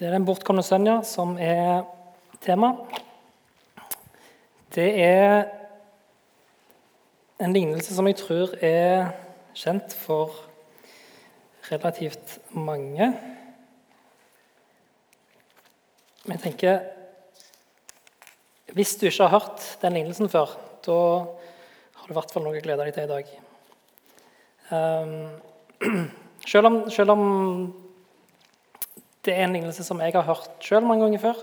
Det er Den bortkomne sønnen ja, som er tema. Det er en lignelse som jeg tror er kjent for relativt mange. Men jeg tenker Hvis du ikke har hørt den lignelsen før, da har du i hvert fall noe å glede deg til i dag. Um, selv, om, selv om det er en lignelse som jeg har hørt sjøl mange ganger før,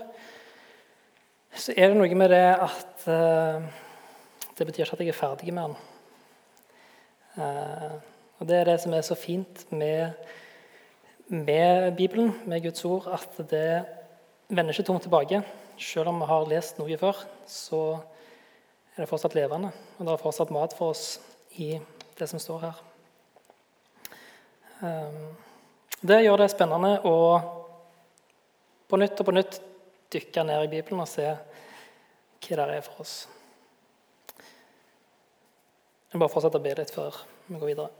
så er det noe med det at uh, det betyr ikke at jeg er ferdig med den. Uh, og Det er det som er så fint med, med, Bibelen, med Guds ord, at det vender ikke tomt tilbake. Selv om vi har lest noe før, så er det fortsatt levende. Og det er fortsatt mat for oss i det som står her. Um, det gjør det spennende å på nytt og på nytt dykke ned i Bibelen og se hva det er for oss. Jeg vil bare fortsette å be litt før vi går videre.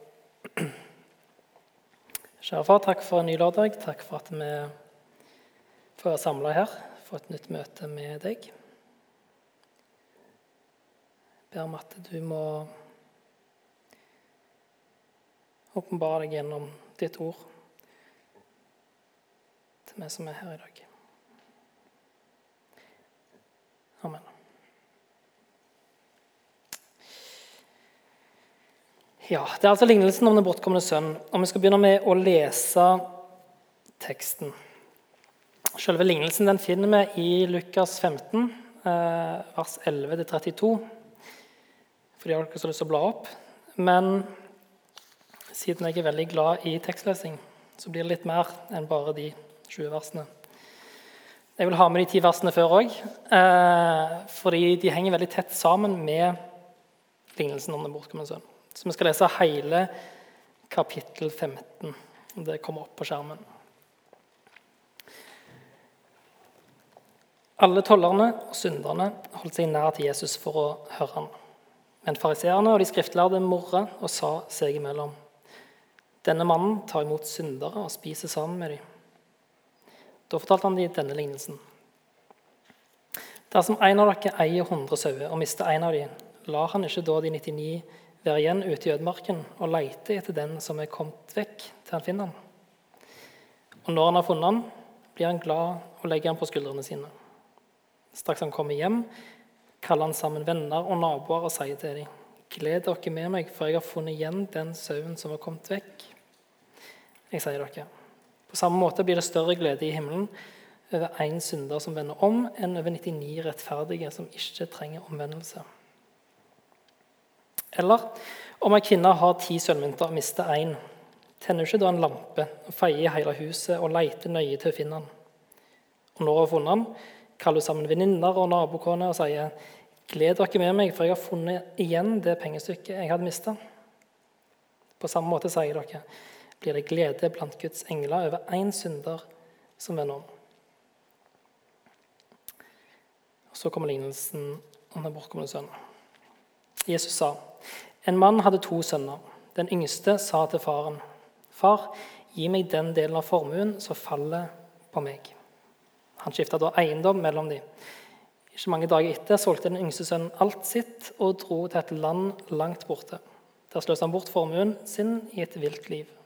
Kjære far, takk for en ny lørdag. Takk for at vi får være samla her for et nytt møte med deg. Jeg ber om at du må åpenbare deg gjennom ditt ord vi som er her i dag. Amen. Ja, Det er altså lignelsen om den bortkomne sønn. Og Vi skal begynne med å lese teksten. Selve lignelsen den finner vi i Lukas 15, eh, vers 11-32. For de har ikke så lyst til å bla opp. Men siden jeg er veldig glad i tekstlesing, så blir det litt mer enn bare de 20 versene. Jeg vil ha med de ti versene før òg, eh, fordi de henger veldig tett sammen med lignelsen om den bortkomne sønn. Så vi skal lese hele kapittel 15. Det kommer opp på skjermen. Alle tollerne og synderne holdt seg nær til Jesus for å høre ham. Men fariseerne og de skriftlærde morra og sa seg imellom.: Denne mannen tar imot syndere og spiser sammen med dem. Da fortalte han dem denne lignelsen. Dersom en av dere eier 100 sauer og mister en av dem, lar han ikke da de 99 være igjen ute i ødemarken og leite etter den som er kommet vekk, til han finner den? Og når han har funnet den, blir han glad og legger han på skuldrene sine. Straks han kommer hjem, kaller han sammen venner og naboer og sier til dem.: Gled dere med meg, for jeg har funnet igjen den sauen som har kommet vekk. Jeg sier dere, på samme måte blir det større glede i himmelen over én synder som vender om, enn over 99 rettferdige som ikke trenger omvendelse. Eller om ei kvinne har ti sølvmynter og mister én, tenner ikke da en lampe, og feier hele huset og leter nøye til å finne den. Og når hun har funnet den, kaller hun sammen venninner og nabokoner og sier:" Gled dere med meg, for jeg har funnet igjen det pengestykket jeg hadde mista. På samme måte sier dere blir det glede blant Guds engler over én synder som vender om. Så kommer lignelsen om den bortkomne sønnen. Jesus sa, en mann hadde to sønner. Den yngste sa til faren, 'Far, gi meg den delen av formuen som faller på meg.' Han skifta da eiendom mellom dem. Ikke mange dager etter solgte den yngste sønnen alt sitt og dro til et land langt borte. Der sløste han bort formuen sin i et vilt liv.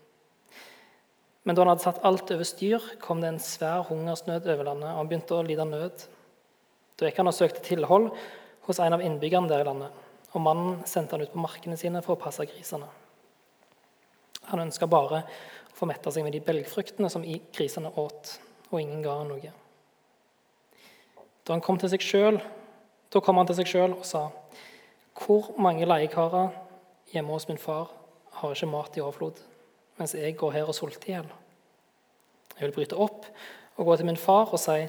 Men da han hadde satt alt over styr, kom det en svær hungersnød over landet, og han begynte å lide nød. Da gikk han og søkte tilhold hos en av innbyggerne der i landet, og mannen sendte han ut på markene sine for å passe grisene. Han ønska bare å få metta seg med de belgfruktene som grisene åt, og ingen ga han noe. Da han kom til seg sjøl, da kom han til seg sjøl og sa.: Hvor mange leiekarer hjemme hos min far har ikke mat i overflod? Mens jeg går her og sulter i hjel. Jeg vil bryte opp og gå til min far og si,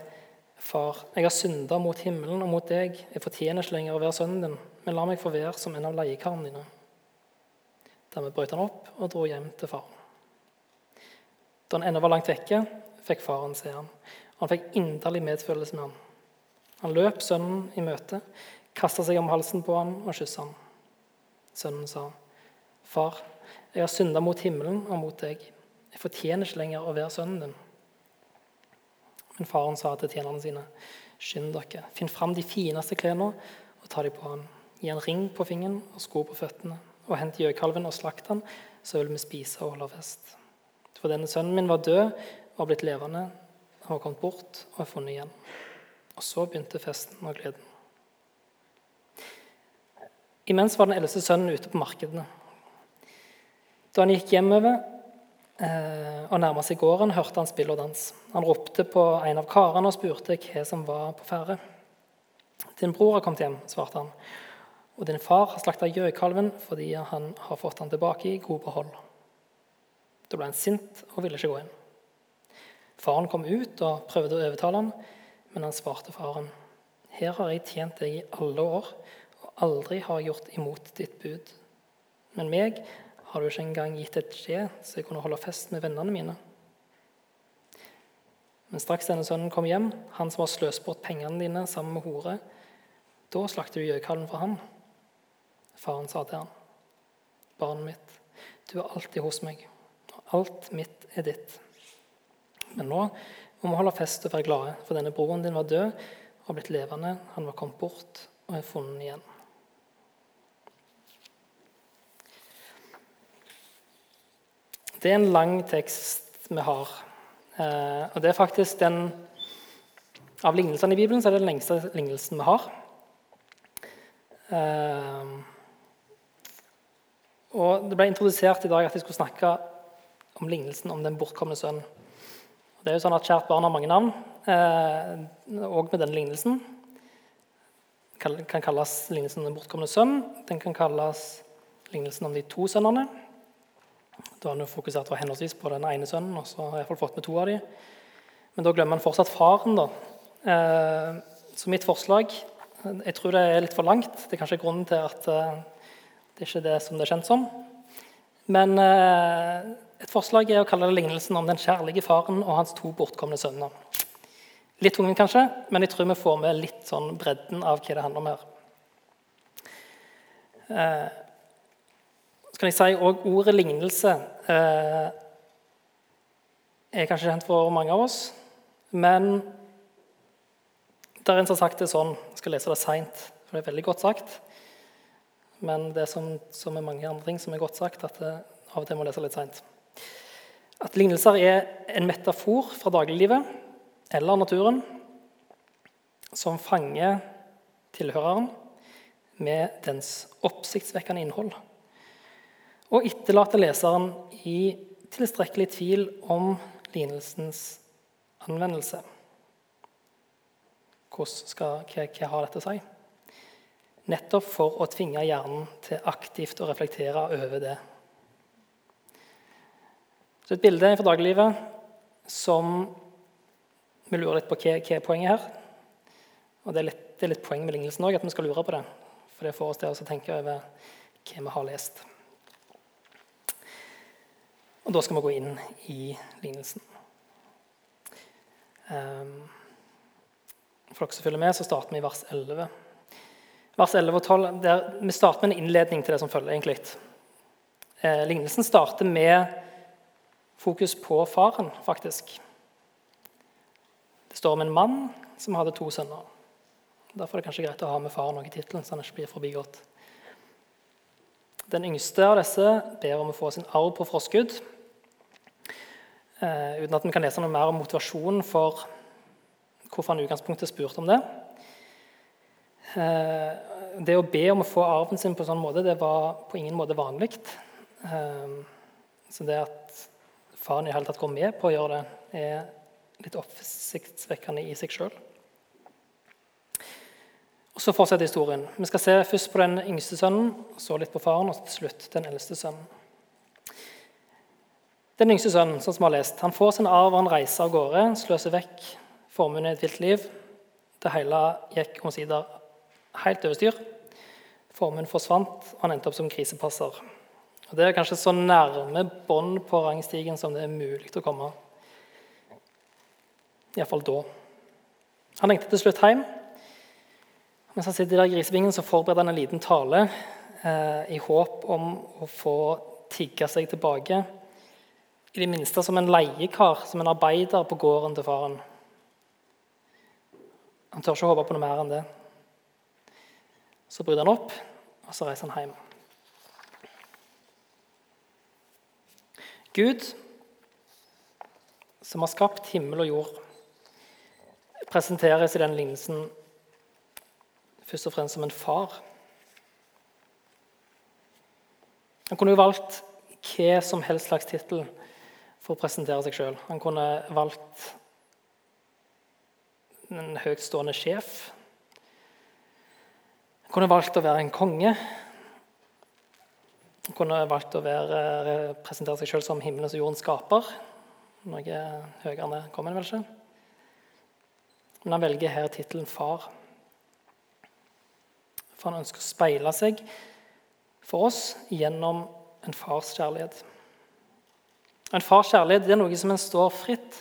'Far, jeg har synda mot himmelen og mot deg. Jeg fortjener ikke lenger å være sønnen din, men la meg få være som en av leiekarene dine.' Dermed brøt han opp og dro hjem til faren. Da han ennå var langt vekke, fikk faren se ham. Han fikk inderlig medfølelse med ham. Han løp sønnen i møte, kasta seg om halsen på ham og kyssa ham. Sønnen sa, 'Far, jeg har synda mot himmelen og mot deg. Jeg fortjener ikke lenger å være sønnen din. Men faren sa til tjenerne sine, skynd dere, finn fram de fineste klærne og ta dem på ham. Gi en ring på fingeren og sko på føttene, og hent gjøkalven og slakt han, så vil vi spise og holde fest. For denne sønnen min var død og var blitt levende. Han var kommet bort og er funnet igjen. Og så begynte festen og gleden. Imens var den eldste sønnen ute på markedene. Da han gikk hjemover eh, og nærma seg gården, hørte han spill og dans. Han ropte på en av karene og spurte hva som var på ferde. 'Din bror har kommet hjem', svarte han, 'og din far har slakta gjøkalven fordi han har fått han tilbake i god behold.' Da ble han sint og ville ikke gå inn. Faren kom ut og prøvde å overtale han, men han svarte faren, 'Her har jeg tjent deg i alle år, og aldri har gjort imot ditt bud.' 'Men meg har du ikke engang gitt et skje, så jeg kunne holde fest med vennene mine.' Men straks denne sønnen kom hjem, han som har sløst bort pengene dine sammen med hore, da slakter du gjøkalven for ham. Faren sa til ham, barnet mitt, du er alltid hos meg, og alt mitt er ditt. Men nå må vi holde fest og være glade, for denne broren din var død og blitt levende. Han var kommet bort og er funnet igjen. Det er en lang tekst vi har. Eh, og det er faktisk den Av lignelsene i Bibelen så er det den lengste lignelsen vi har. Eh, og Det ble introdusert i dag at jeg skulle snakke om lignelsen om den bortkomne sønnen. Det er jo sånn at Kjært barn har mange navn, òg eh, med denne lignelsen. Den kan kalles lignelsen om den bortkomne sønn. Den kan kalles lignelsen om de to sønnene. Da har han fokusert på henholdsvis på den ene sønnen, og så har jeg fått med to av dem. Men da glemmer han fortsatt faren. da. Eh, så mitt forslag Jeg tror det er litt for langt. Det er kanskje grunnen til at det det er ikke det som det er kjent som. Men eh, et forslag er å kalle det lignelsen om den kjærlige faren og hans to bortkomne sønner. Litt tungvint kanskje, men jeg tror vi får med litt sånn bredden av hva det handler om her kan jeg si òg ordet lignelse eh, er kanskje kjent for mange av oss. Men det er en som har sagt det sånn Jeg skal lese det seint, for det er veldig godt sagt. Men det er som, som med mange andre ting som er godt sagt, at det av og til må lese litt seint. At lignelser er en metafor fra dagliglivet eller naturen som fanger tilhøreren med dens oppsiktsvekkende innhold og etterlater leseren i tilstrekkelig tvil om lignelsens anvendelse. Skal, hva, hva har dette å si? Nettopp for å tvinge hjernen til aktivt å reflektere over det. Så Et bilde fra dagliglivet som vi lurer litt på hva, hva er poenget her. Og det er, litt, det er litt poeng med lignelsen òg, at vi skal lure på det. For det får oss til å tenke over hva vi har lest. Og da skal vi gå inn i lignelsen. Um, for dere som følger med, så starter vi i vers 11. Vers 11 og 12, der, Vi starter med en innledning til det som følger. egentlig. Eh, lignelsen starter med fokus på faren, faktisk. Det står om en mann som hadde to sønner. Derfor er det kanskje greit å ha med faren noe i tittelen, så han ikke blir forbigått. Den yngste av disse ber om å få sin arv på forskudd. Uh, uten at vi kan lese noe mer om motivasjonen for hvorfor han i utgangspunktet spurte om det. Uh, det å be om å få arven sin på en sånn måte, det var på ingen måte vanlig. Uh, så det at faren i hele tatt går med på å gjøre det, er litt oppsiktsvekkende i seg sjøl. Og Så fortsetter historien. Vi skal se først på den yngste sønnen, så litt på faren, og til slutt den eldste sønnen. Den yngste sønnen som har lest, han får sin arv og han reiser av gårde, sløser vekk formuen i et vilt liv. Det hele gikk omsider helt over styr. Formuen forsvant, og han endte opp som krisepasser. Og Det er kanskje så nærme bånd på rangstigen som det er mulig å komme. Iallfall da. Han lengter til slutt hjem. Mens han sitter der i grisebingen, så forbereder han en liten tale eh, i håp om å få tigge seg tilbake i det minste som en leiekar, som en arbeider på gården til faren. Han tør ikke håpe på noe mer enn det. Så bryter han opp, og så reiser han hjem. Gud, som har skapt himmel og jord, presenteres i den lignelsen først og fremst som en far. Han kunne jo valgt hva som helst slags tittel for å presentere seg sjøl. Han kunne valgt en høytstående sjef. Han kunne valgt å være en konge. Han kunne valgt å være, presentere seg sjøl som himmelens og jordens skaper. Noe høyere enn det kommer han vel ikke. Men han velger her tittelen far. For han ønsker å speile seg for oss gjennom en fars kjærlighet. En fars kjærlighet er noe som en står fritt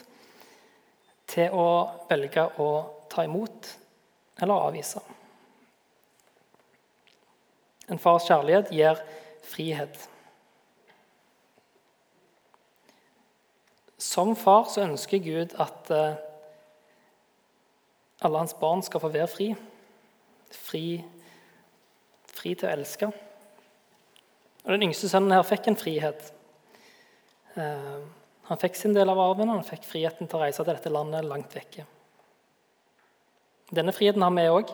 til å velge å ta imot eller avvise. En fars kjærlighet gir frihet. Som far så ønsker Gud at eh, alle hans barn skal få være fri. Fri, fri til å elske. Og Den yngste sønnen her fikk en frihet. Eh, han fikk sin del av arven, og han fikk friheten til å reise til dette landet langt vekke. Denne friheten har vi òg.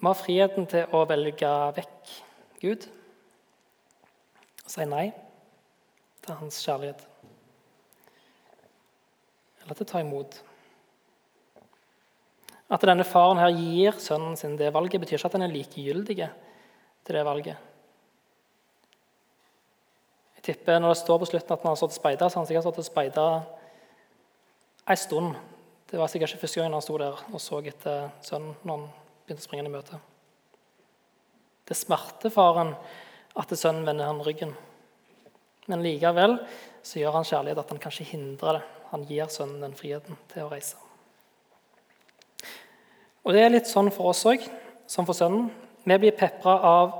Vi har friheten til å velge vekk Gud og si nei til hans kjærlighet. Eller til å ta imot. At denne faren her gir sønnen sin det valget, betyr ikke at han er likegyldig til det valget. Tipper Når det står på slutten at han har stått og speida, så har han sikkert stått og speida ei stund. Det var sikkert ikke første gang han sto der og så etter sønnen når han begynte å springe i møte. Det smerter faren at sønnen vender han ryggen. Men likevel så gjør han kjærlighet at han kanskje hindrer det. Han gir sønnen den friheten til å reise. Og Det er litt sånn for oss òg, som for sønnen. Vi blir pepra av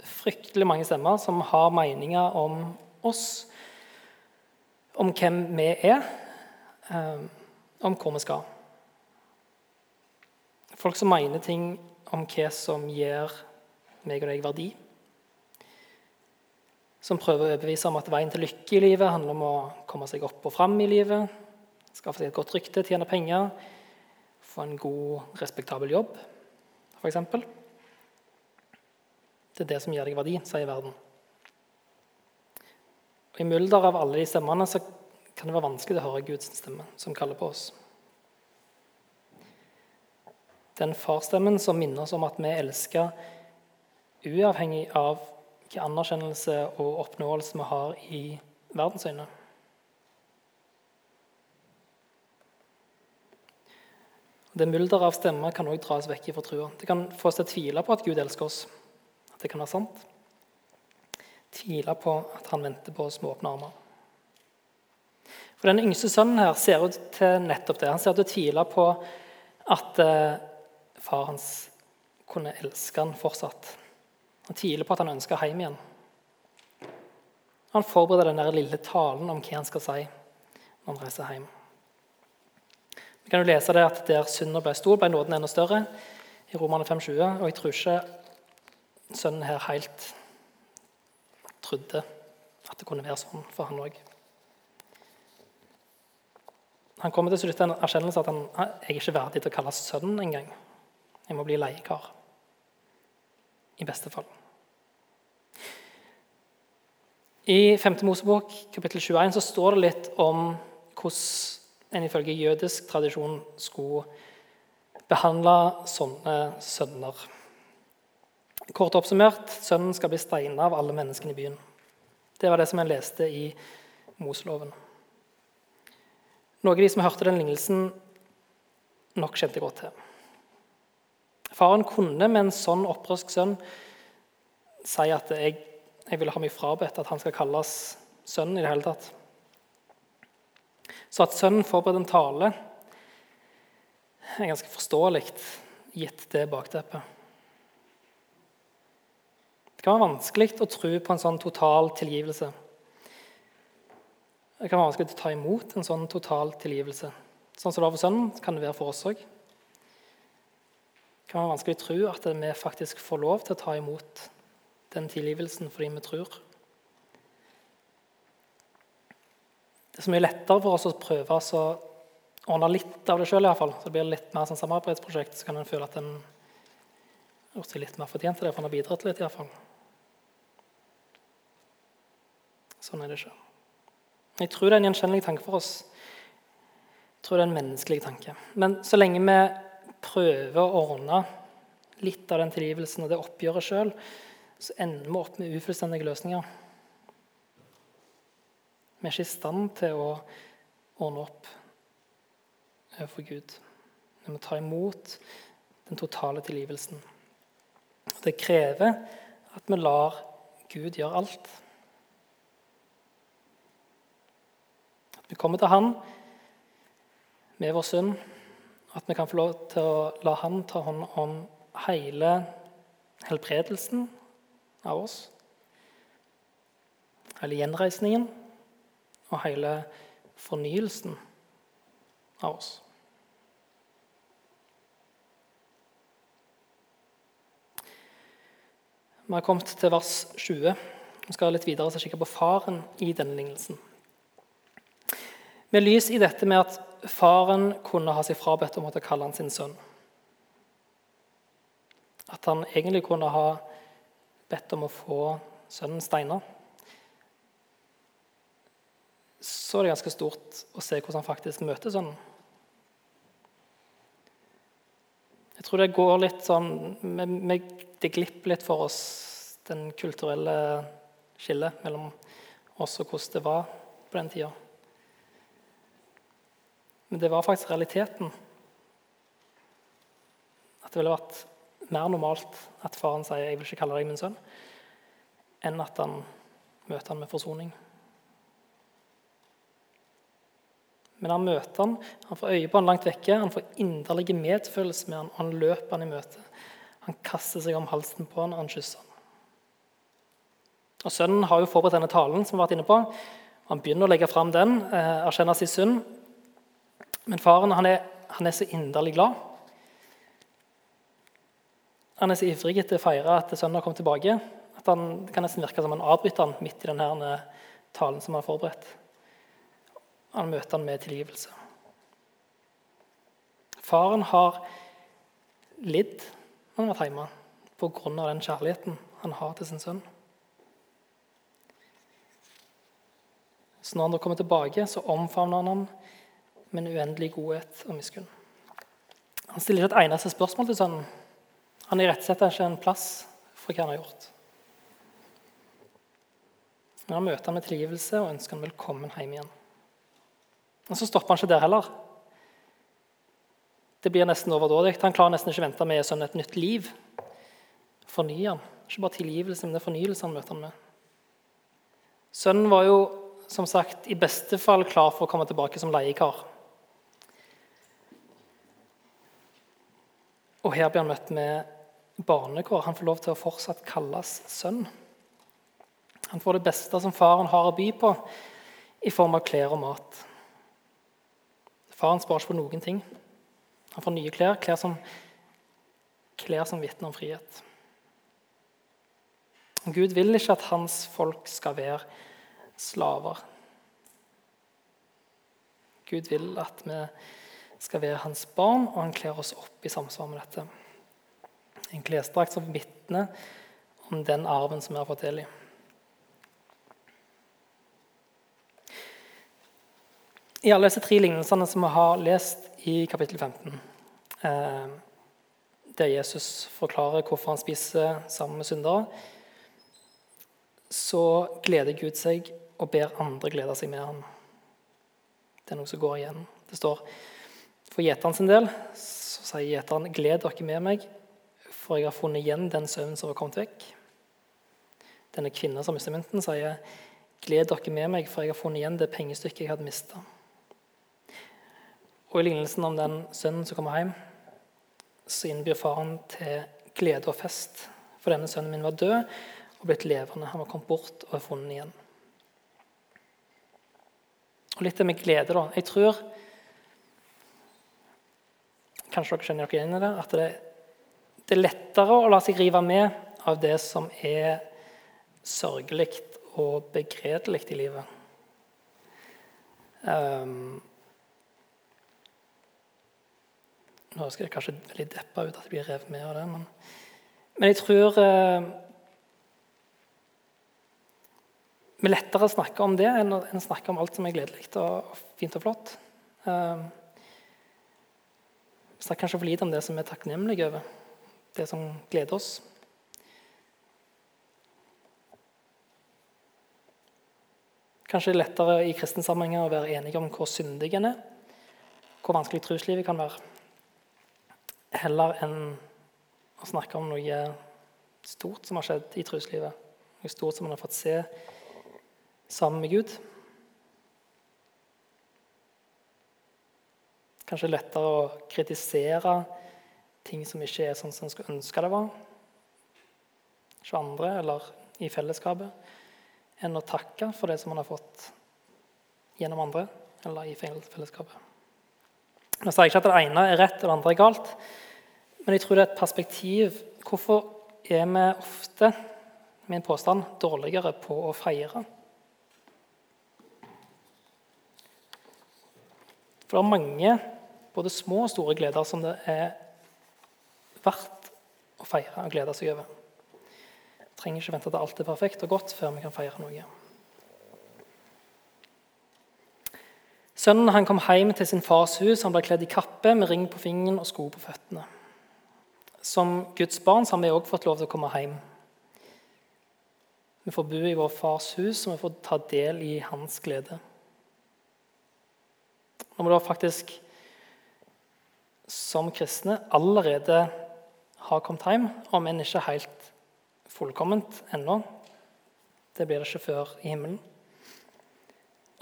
fryktelig mange stemmer som har meninger om oss, om hvem vi er, eh, om hvor vi skal. Folk som mener ting om hva som gir meg og deg verdi som prøver å overbevise om at veien til lykke i livet handler om å komme seg opp og fram i livet, skaffe seg et godt rykte, tjene penger, få en god, respektabel jobb, f.eks. Det er det som gir deg verdi, sier verden. Og I mylder av alle de stemmene så kan det være vanskelig å høre Guds stemme, som kaller på oss. Den farsstemmen som minner oss om at vi elsker uavhengig av hvilken anerkjennelse og oppnåelse vi har i verdensøyne. Det mylderet av stemmer kan også dras vekk fra trua. Det kan få oss til å tvile på at Gud elsker oss, at det kan være sant. Tvile på at han venter på oss med åpne armer. For Den yngste sønnen her ser ut til nettopp det. Han ser ut til å tvile på at eh, far hans kunne elske han fortsatt. Han tviler på at han ønsker hjem igjen. Han forbereder den der lille talen om hva han skal si når han reiser hjem. Vi kan jo lese det at Der synden ble stor, ble nåden enda større. i Romane 5,20. Og jeg tror ikke sønnen her helt trodde at det kunne være sånn for han òg. Han kommer til slutt til en erkjennelse at han, jeg er ikke verdig til å kalles sønn engang. Jeg må bli leiekar i beste fall. I 5. Mosebok kapittel 21 så står det litt om hvordan en ifølge jødisk tradisjon skulle behandle sånne sønner. Kort oppsummert sønnen skal bli steina av alle menneskene i byen. Det var det som jeg leste i Moseloven. Noe de som hørte den lignelsen, nok kjente godt til. Faren kunne med en sånn opprørsk sønn si at jeg, jeg ville ha meg frabedt at han skal kalles sønn i det hele tatt. Så at sønnen forbereder en tale, er ganske forståelig gitt det bakteppet. Det kan være vanskelig å tro på en sånn total tilgivelse. Det kan være vanskelig å ta imot en sånn total tilgivelse. Sånn som det var for sønnen, kan det være for oss òg. kan være vanskelig å tro at vi faktisk får lov til å ta imot den tilgivelsen fordi vi tror. Det er så mye lettere for oss å prøve å ordne litt av det sjøl. Så det blir litt mer sånn samarbeidsprosjekt. Så kan en føle at en gjort seg litt mer fortjent til det, for en har bidratt litt. I hvert fall. Sånn er det ikke. Jeg tror det er en gjenkjennelig tanke for oss. Jeg tror det er en menneskelig tanke. Men så lenge vi prøver å ordne litt av den tilgivelsen og det oppgjøret sjøl, så ender vi opp med ufullstendige løsninger. Vi er ikke i stand til å ordne opp overfor Gud. Vi må ta imot den totale tilgivelsen. Det krever at vi lar Gud gjøre alt. Vi kommer til Han med vår synd. At vi kan få lov til å la Han ta hånd om hele helbredelsen av oss. Hele gjenreisningen og hele fornyelsen av oss. Vi har kommet til vers 20. Vi skal litt videre og kikke på faren i denne lignelsen. Med lys i dette med at faren kunne ha seg frabedt å kalle han sin sønn. At han egentlig kunne ha bedt om å få sønnen Steinar. Så er det ganske stort å se hvordan han faktisk møter sønnen. Jeg tror det går litt sånn Det glipper litt for oss, den kulturelle skillet mellom oss og hvordan det var på den tida. Men det var faktisk realiteten. At det ville vært mer normalt at faren sier 'jeg vil ikke kalle deg min sønn', enn at han møter han med forsoning. Men han møter han, han får øye på han langt vekke, han får inderlig medfølelse med han, og han løper han i møte. Han kaster seg om halsen på han, og han kysser han. Og Sønnen har jo forberedt denne talen, som vi har vært inne på. Han begynner å legge fram den, eh, erkjenne sin synd. Men faren han er, han er så inderlig glad. Han er så ivrig etter å feire at sønnen har kommet tilbake at han kan nesten virke som han avbryter han midt i denne talen som han har forberedt. Han møter han med tilgivelse. Faren har lidd når han har vært hjemme pga. den kjærligheten han har til sin sønn. Så når han da kommer tilbake, så omfavner han ham med en uendelig godhet og miskunn. Han stiller ikke et eneste spørsmål til sønnen. Han irettesetter ikke en plass for hva han har gjort. Men han møter ham med tilgivelse og ønsker ham velkommen hjem igjen. Men så stopper han ikke der heller. Det blir nesten overdådig. Han klarer nesten ikke å vente med sønnen et nytt liv. Fornye han. Ikke bare tilgivelse, men det er fornyelse han møter han med. Sønnen var jo som sagt i beste fall klar for å komme tilbake som leiekar. Og her blir han møtt med barnekår. Han får lov til å fortsatt kalles sønn. Han får det beste som faren har å by på, i form av klær og mat. Faren sparer ikke på noen ting. Han får nye klær, klær som, klær som vitner om frihet. Gud vil ikke at hans folk skal være slaver. Gud vil at vi skal være hans barn, og han kler oss opp i samsvar med dette. En klesdrakt som vitner om den arven som vi har fått del i. I alle disse tre lignelsene som vi har lest i kapittel 15, eh, der Jesus forklarer hvorfor han spiser sammen med syndere, så gleder Gud seg og ber andre glede seg med ham. Det er noe som går igjen. Det står for gjeteren sin del så sier gjeteren, 'Gled dere med meg, for jeg har funnet igjen den søvnen som var kommet vekk.' Denne kvinnen som mistet mynten, sier, 'Gled dere med meg, for jeg har funnet igjen det pengestykket jeg hadde mista.' Og I lignelsen om den sønnen som kommer hjem, så innbyr faren til glede og fest. For denne sønnen min var død og blitt levende. Han var kommet bort og er funnet igjen. Og Litt det med glede, da. Jeg tror Kanskje dere kjenner dere igjen i det? At det, Det er lettere å la seg rive med av det som er sørgelig og begredelig i livet. Um, nå skal det kanskje veldig deppa ut at jeg blir revet med av det, men, men jeg tror uh, vi lettere snakker om det enn å snakke om alt som er gledelig og fint og flott. Vi snakker kanskje for lite om det som er takknemlige over, det som gleder oss. Kanskje det er lettere i kristne sammenhenger å være enige om hvor syndig en er, hvor vanskelig troslivet kan være, heller enn å snakke om noe stort som har skjedd i troslivet, noe stort som man har fått se sammen med Gud. Kanskje lettere å kritisere ting som ikke er sånn som en skulle ønske det var, hos andre eller i fellesskapet enn å takke for det som man har fått gjennom andre eller i fellesskapet. Nå sier jeg ikke at det ene er rett og det andre er galt, men jeg tror det er et perspektiv. Hvorfor er vi ofte min påstand, dårligere på å feire? For det er mange både små og store gleder som det er verdt å feire og glede seg over trenger ikke vente til alt er perfekt og godt før vi kan feire noe. Sønnen han kom hjem til sin fars hus. Han ble kledd i kappe med ring på fingeren og sko på føttene. Som Guds barn har vi òg fått lov til å komme hjem. Vi får bo i vår fars hus, og vi får ta del i hans glede. Når vi da faktisk som kristne allerede har kommet hjem, om enn ikke helt fullkomment ennå. Det blir det ikke før i himmelen.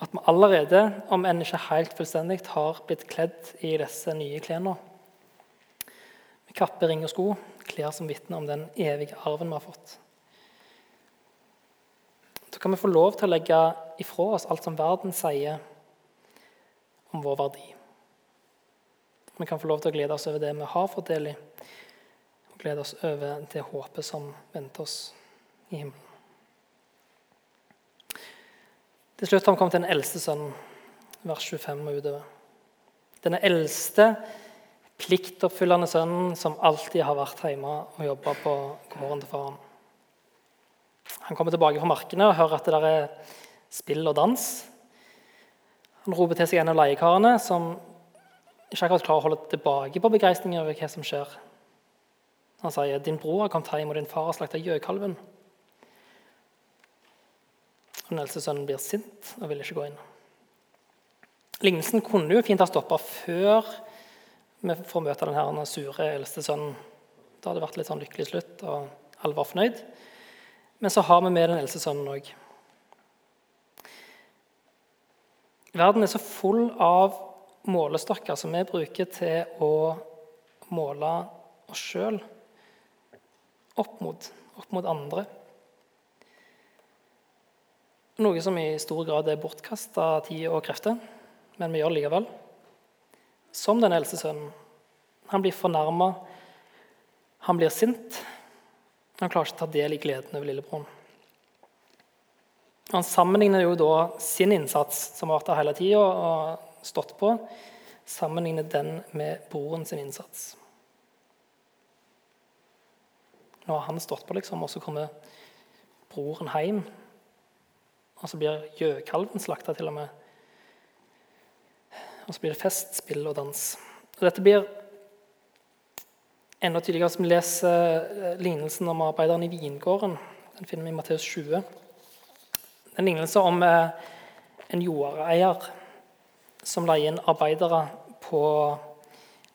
At vi allerede, om enn ikke helt fullstendig, har blitt kledd i disse nye klærne. Med kappe, ring og sko, klær som vitner om den evige arven vi har fått. Så kan vi få lov til å legge ifra oss alt som verden sier om vår verdi. Vi kan få lov til å glede oss over det vi har fått del i, og glede oss over det håpet som venter oss i himmelen. Til slutt har vi kommet til den eldste sønnen, vers 25 og utover. Denne eldste, pliktoppfyllende sønnen som alltid har vært hjemme og jobba på gården til faren. Han kommer tilbake fra markene og hører at det der er spill og dans. Han roper til seg en av leiekarene, som ikke akkurat klarer å holde tilbake på begeistringen over hva som skjer. Han sier, 'Din bror har kommet hjem, og din far har slakta gjøkalven.' Den eldste sønnen blir sint og vil ikke gå inn. Lignelsen kunne jo fint ha stoppa før vi får møte den sure eldste sønnen. Da hadde det vært litt sånn lykkelig slutt, og alle var fornøyd. Men så har vi med den eldste sønnen òg. Verden er så full av målestokker som vi bruker til å måle oss sjøl opp mot, opp mot andre. Noe som i stor grad er bortkasta tid og krefter, men vi gjør det likevel. Som den eldste sønnen. Han blir fornærma, han blir sint. Han klarer ikke å ta del i gleden over lillebroren. Han sammenligner jo da sin innsats, som har vært der hele tida og stått på, sammenligne den med broren sin innsats. Nå har han stått på, liksom, og så kommer broren hjem. Og så blir gjøkalven slakta, til og med. Og så blir det fest, spill og dans. Og dette blir enda tydeligere som vi leser eh, lignelsen om arbeideren i vingården. Den finner vi i Matteus 20. En lignelse om eh, en jordeier som leier inn arbeidere på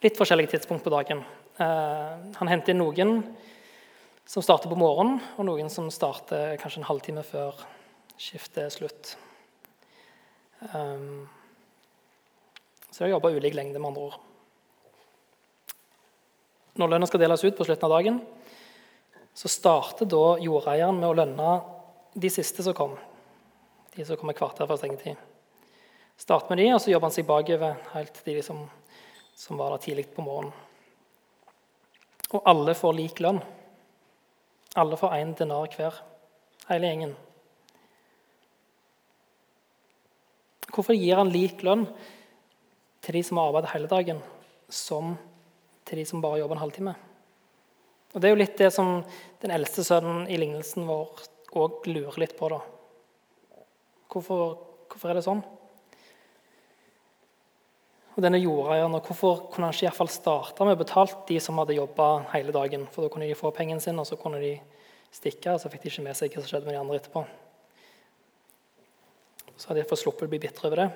litt forskjellige tidspunkt på dagen. Eh, han henter inn noen som starter på morgenen, og noen som starter kanskje en halvtime før skiftet er slutt. Um, så de jobber ulik lengde, med andre ord. Når lønna skal deles ut på slutten av dagen, så starter da jordeieren med å lønne de siste som kom. De som kommer kvarter før stengetid. Starter med de, og så jobber han seg bakover helt til de som, som var der tidlig på morgenen. Og alle får lik lønn. Alle får én denar hver. Hele gjengen. Hvorfor gir han lik lønn til de som har arbeidet hele dagen, som til de som bare jobber en halvtime? Og Det er jo litt det som den eldste sønnen i lignelsen vår òg lurer litt på. da. Hvorfor, hvorfor er det sånn? Og denne jordeieren, og Hvorfor kunne han ikke i fall starte med å betale de som hadde jobba hele dagen? For Da kunne de få pengene sine, og så kunne de stikke, og så fikk de ikke med seg hva som skjedde med de andre etterpå. Så hadde de fått sluppet å bli bitre over det.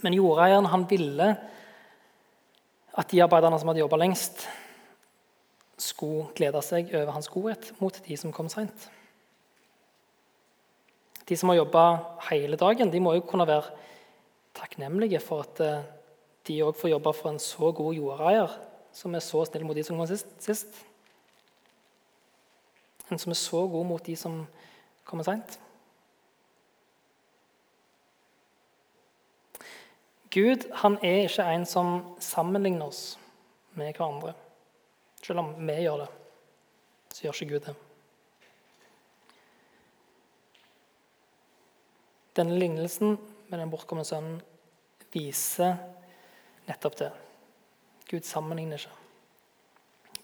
Men jordeieren han ville at de arbeiderne som hadde jobba lengst, skulle glede seg over hans godhet mot de som kom seint. De som har jobba hele dagen, de må jo kunne være takknemlige for at eh, de òg får jobbe for en så god jordeier som er så snill mot de som kom sist. En som er så god mot de som kommer seint. Gud han er ikke en som sammenligner oss med hverandre. Selv om vi gjør det, så gjør ikke Gud det. Denne lignelsen med den bortkomne sønnen viser nettopp det. Gud sammenligner ikke.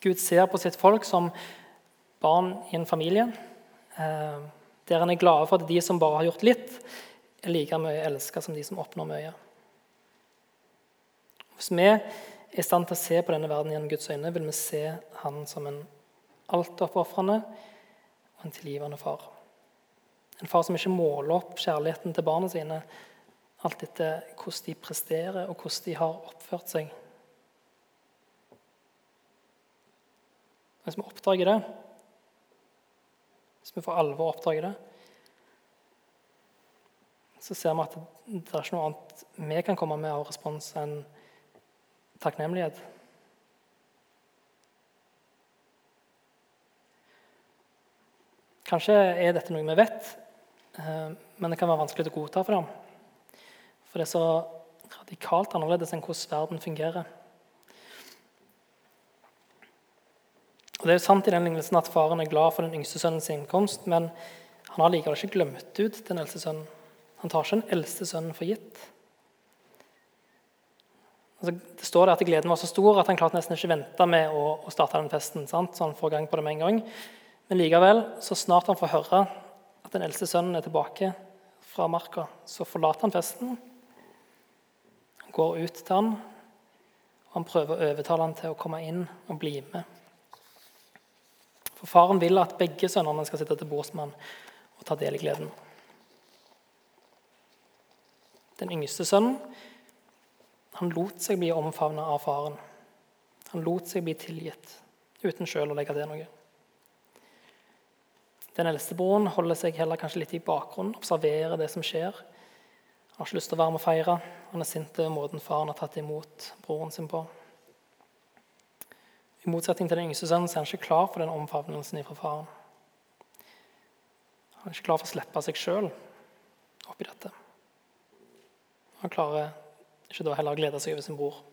Gud ser på sitt folk som barn i en familie, eh, der han er glad for at de som bare har gjort litt, er like mye elska som de som oppnår mye. Hvis vi er i stand til å se på denne verden gjennom Guds øyne, vil vi se Han som en altoppofrende og en tilgivende far. En far som ikke måler opp kjærligheten til barna sine alt etter hvordan de presterer, og hvordan de har oppført seg. Hvis vi oppdager det, hvis vi for alvor oppdager det, så ser vi at det er ikke noe annet vi kan komme med av respons enn takknemlighet. Kanskje er dette noe vi vet, eh, men det kan være vanskelig å godta for dem. For det er så radikalt annerledes enn hvordan verden fungerer. Og Det er jo sant i den lignelsen at faren er glad for den yngste sønnens innkomst, men han har likevel ikke glemt ut den eldste sønnen. Han tar ikke den eldste sønnen for gitt. Altså, det står der at Gleden var så stor at han klarte nesten ikke vente med å, å starte den festen. Sant? så han får gang på det med en gang. Men likevel, så snart han får høre at den eldste sønnen er tilbake fra marka, så forlater han festen. Går ut til han, og han prøver å overtale han til å komme inn og bli med. For Faren vil at begge sønnene skal sitte til bords med han og ta del i gleden. Den yngste sønnen han lot seg bli omfavna av faren. Han lot seg bli tilgitt uten sjøl å legge til noe. Den eldste broren holder seg heller kanskje litt i bakgrunnen, observerer det som skjer. Har ikke lyst til å være med og feire. Han er sint over måten faren har tatt imot broren sin på. I motsetning til den yngste sønnen så er han ikke klar for den omfavnelsen fra faren. Han er ikke klar for å slippe seg sjøl oppi dette. Han klarer ikke da heller glede seg over sin bror.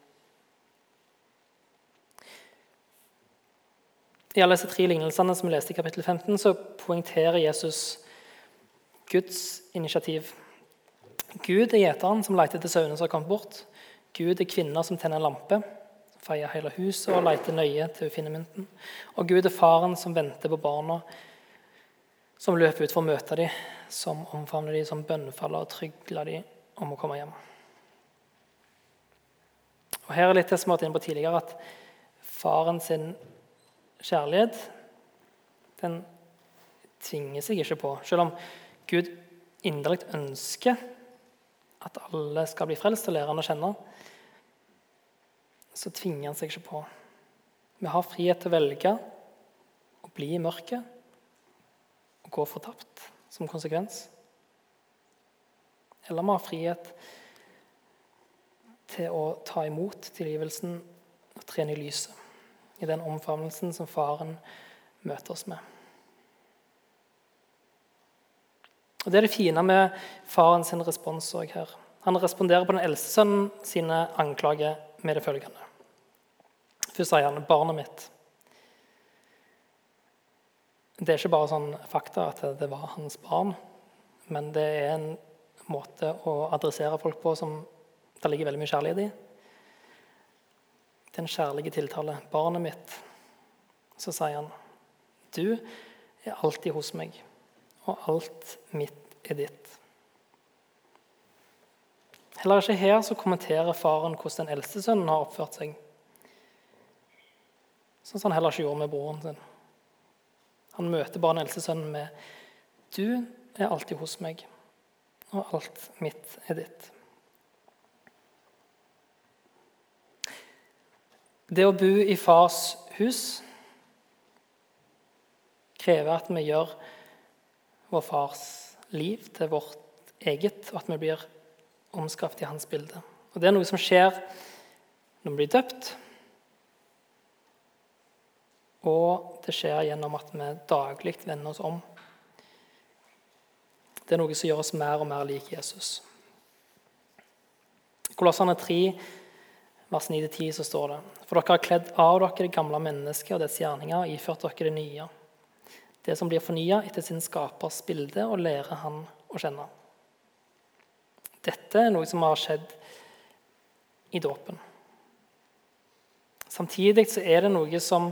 I alle disse tre lignelsene som vi leste i kapittel 15, så poengterer Jesus Guds initiativ. Gud er gjeteren som leter etter sauene som har kommet bort. Gud er kvinna som tenner en lampe, feier hele huset og leter nøye til hun finner mynten. Og Gud er faren som venter på barna, som løper ut for å møte dem, som omfavner dem, som bønnefaller og trygler dem om å komme hjem. Og Her er litt det som har vært inne på tidligere, at faren sin kjærlighet den tvinger seg ikke på. Selv om Gud inderlig ønsker at alle skal bli frelst og lære han å kjenne, så tvinger han seg ikke på. Vi har frihet til å velge å bli i mørket og gå fortapt som konsekvens. Eller vi har frihet til å ta imot tilgivelsen og trene i lyset. I den omfavnelsen som faren møter oss med. Og Det er det fine med faren sin respons òg her. Han responderer på den eldste sønnen sine anklager med det følgende. Først sier han, 'Barnet mitt, det er ikke bare sånn fakta at det var hans barn, men det er en måte å adressere folk på som det ligger veldig mye kjærlighet i. Det er en kjærlig tiltale. 'Barnet mitt', så sier han, 'Du er alltid hos meg, og alt mitt er ditt'. Heller ikke her så kommenterer faren hvordan den eldste sønnen har oppført seg. Sånn som han heller ikke gjorde med broren sin. Han møter bare den eldste sønnen med 'Du er alltid hos meg, og alt mitt er ditt'. Det å bo i fars hus krever at vi gjør vår fars liv til vårt eget, og at vi blir omskapt i hans bilde. Og Det er noe som skjer når vi blir døpt. Og det skjer gjennom at vi daglig vender oss om. Det er noe som gjør oss mer og mer lik Jesus. I Kolossene 3, vers 9-10, så står det For dere har kledd av dere det gamle mennesket og dets gjerninger og iført dere det nye. Det som blir fornya etter sin skapers bilde, og lærer han å kjenne. Dette er noe som har skjedd i dåpen. Samtidig så er det noe som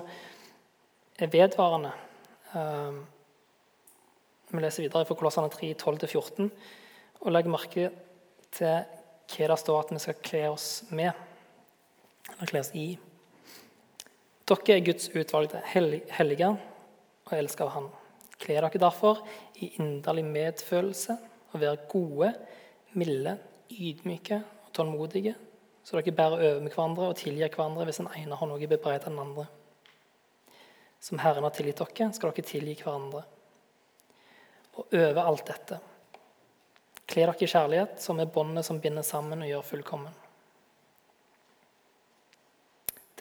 er vedvarende. Ehm, vi leser videre fra Kolossene 3, 12-14 og legger merke til hva det står at vi skal kle oss med, eller kle oss i. Dere er Guds utvalgte hellige og elsker av Han. Kle dere derfor i inderlig medfølelse og vær gode, milde, ydmyke og tålmodige, så dere bærer over med hverandre og tilgir hverandre hvis den ene har noe bebreidet den andre. Som Herren har tilgitt dere, skal dere tilgi hverandre. Og øve alt dette kle dere i kjærlighet, som er båndet som binder sammen og gjør fullkommen.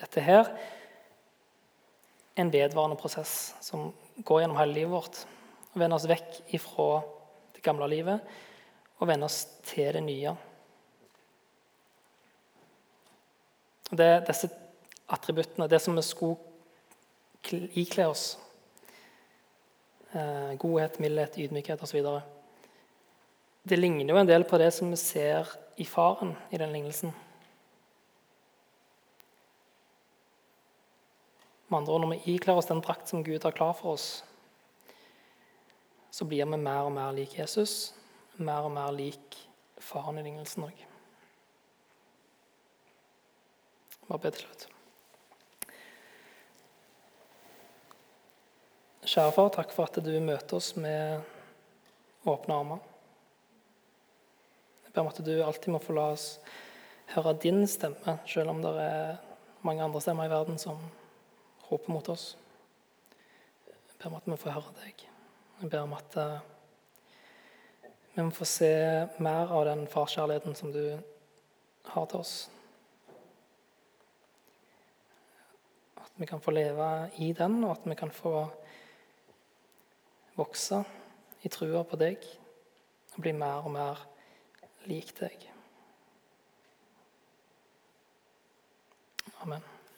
Dette her er en vedvarende prosess som går gjennom hele livet vårt. Å vende oss vekk ifra det gamle livet og vende oss til det nye. Det er disse attributtene, det som vi skulle ikle oss eh, Godhet, mildhet, ydmykhet osv. Det ligner jo en del på det som vi ser i faren i den lignelsen. Med andre ord, Når vi ikler oss den drakt som Gud har klar for oss, så blir vi mer og mer lik Jesus mer og mer lik faren i lignelsen òg. Bare be til slutt. Kjære far, takk for at du møter oss med åpne armer. Jeg ber om at du alltid må få la oss høre din stemme, selv om det er mange andre stemmer i verden som roper mot oss. Jeg ber om at vi får høre deg. Jeg ber om at eh, vi må få se mer av den farskjærligheten som du har til oss. At vi kan få leve i den, og at vi kan få vokse i trua på deg og bli mer og mer lik deg. Amen.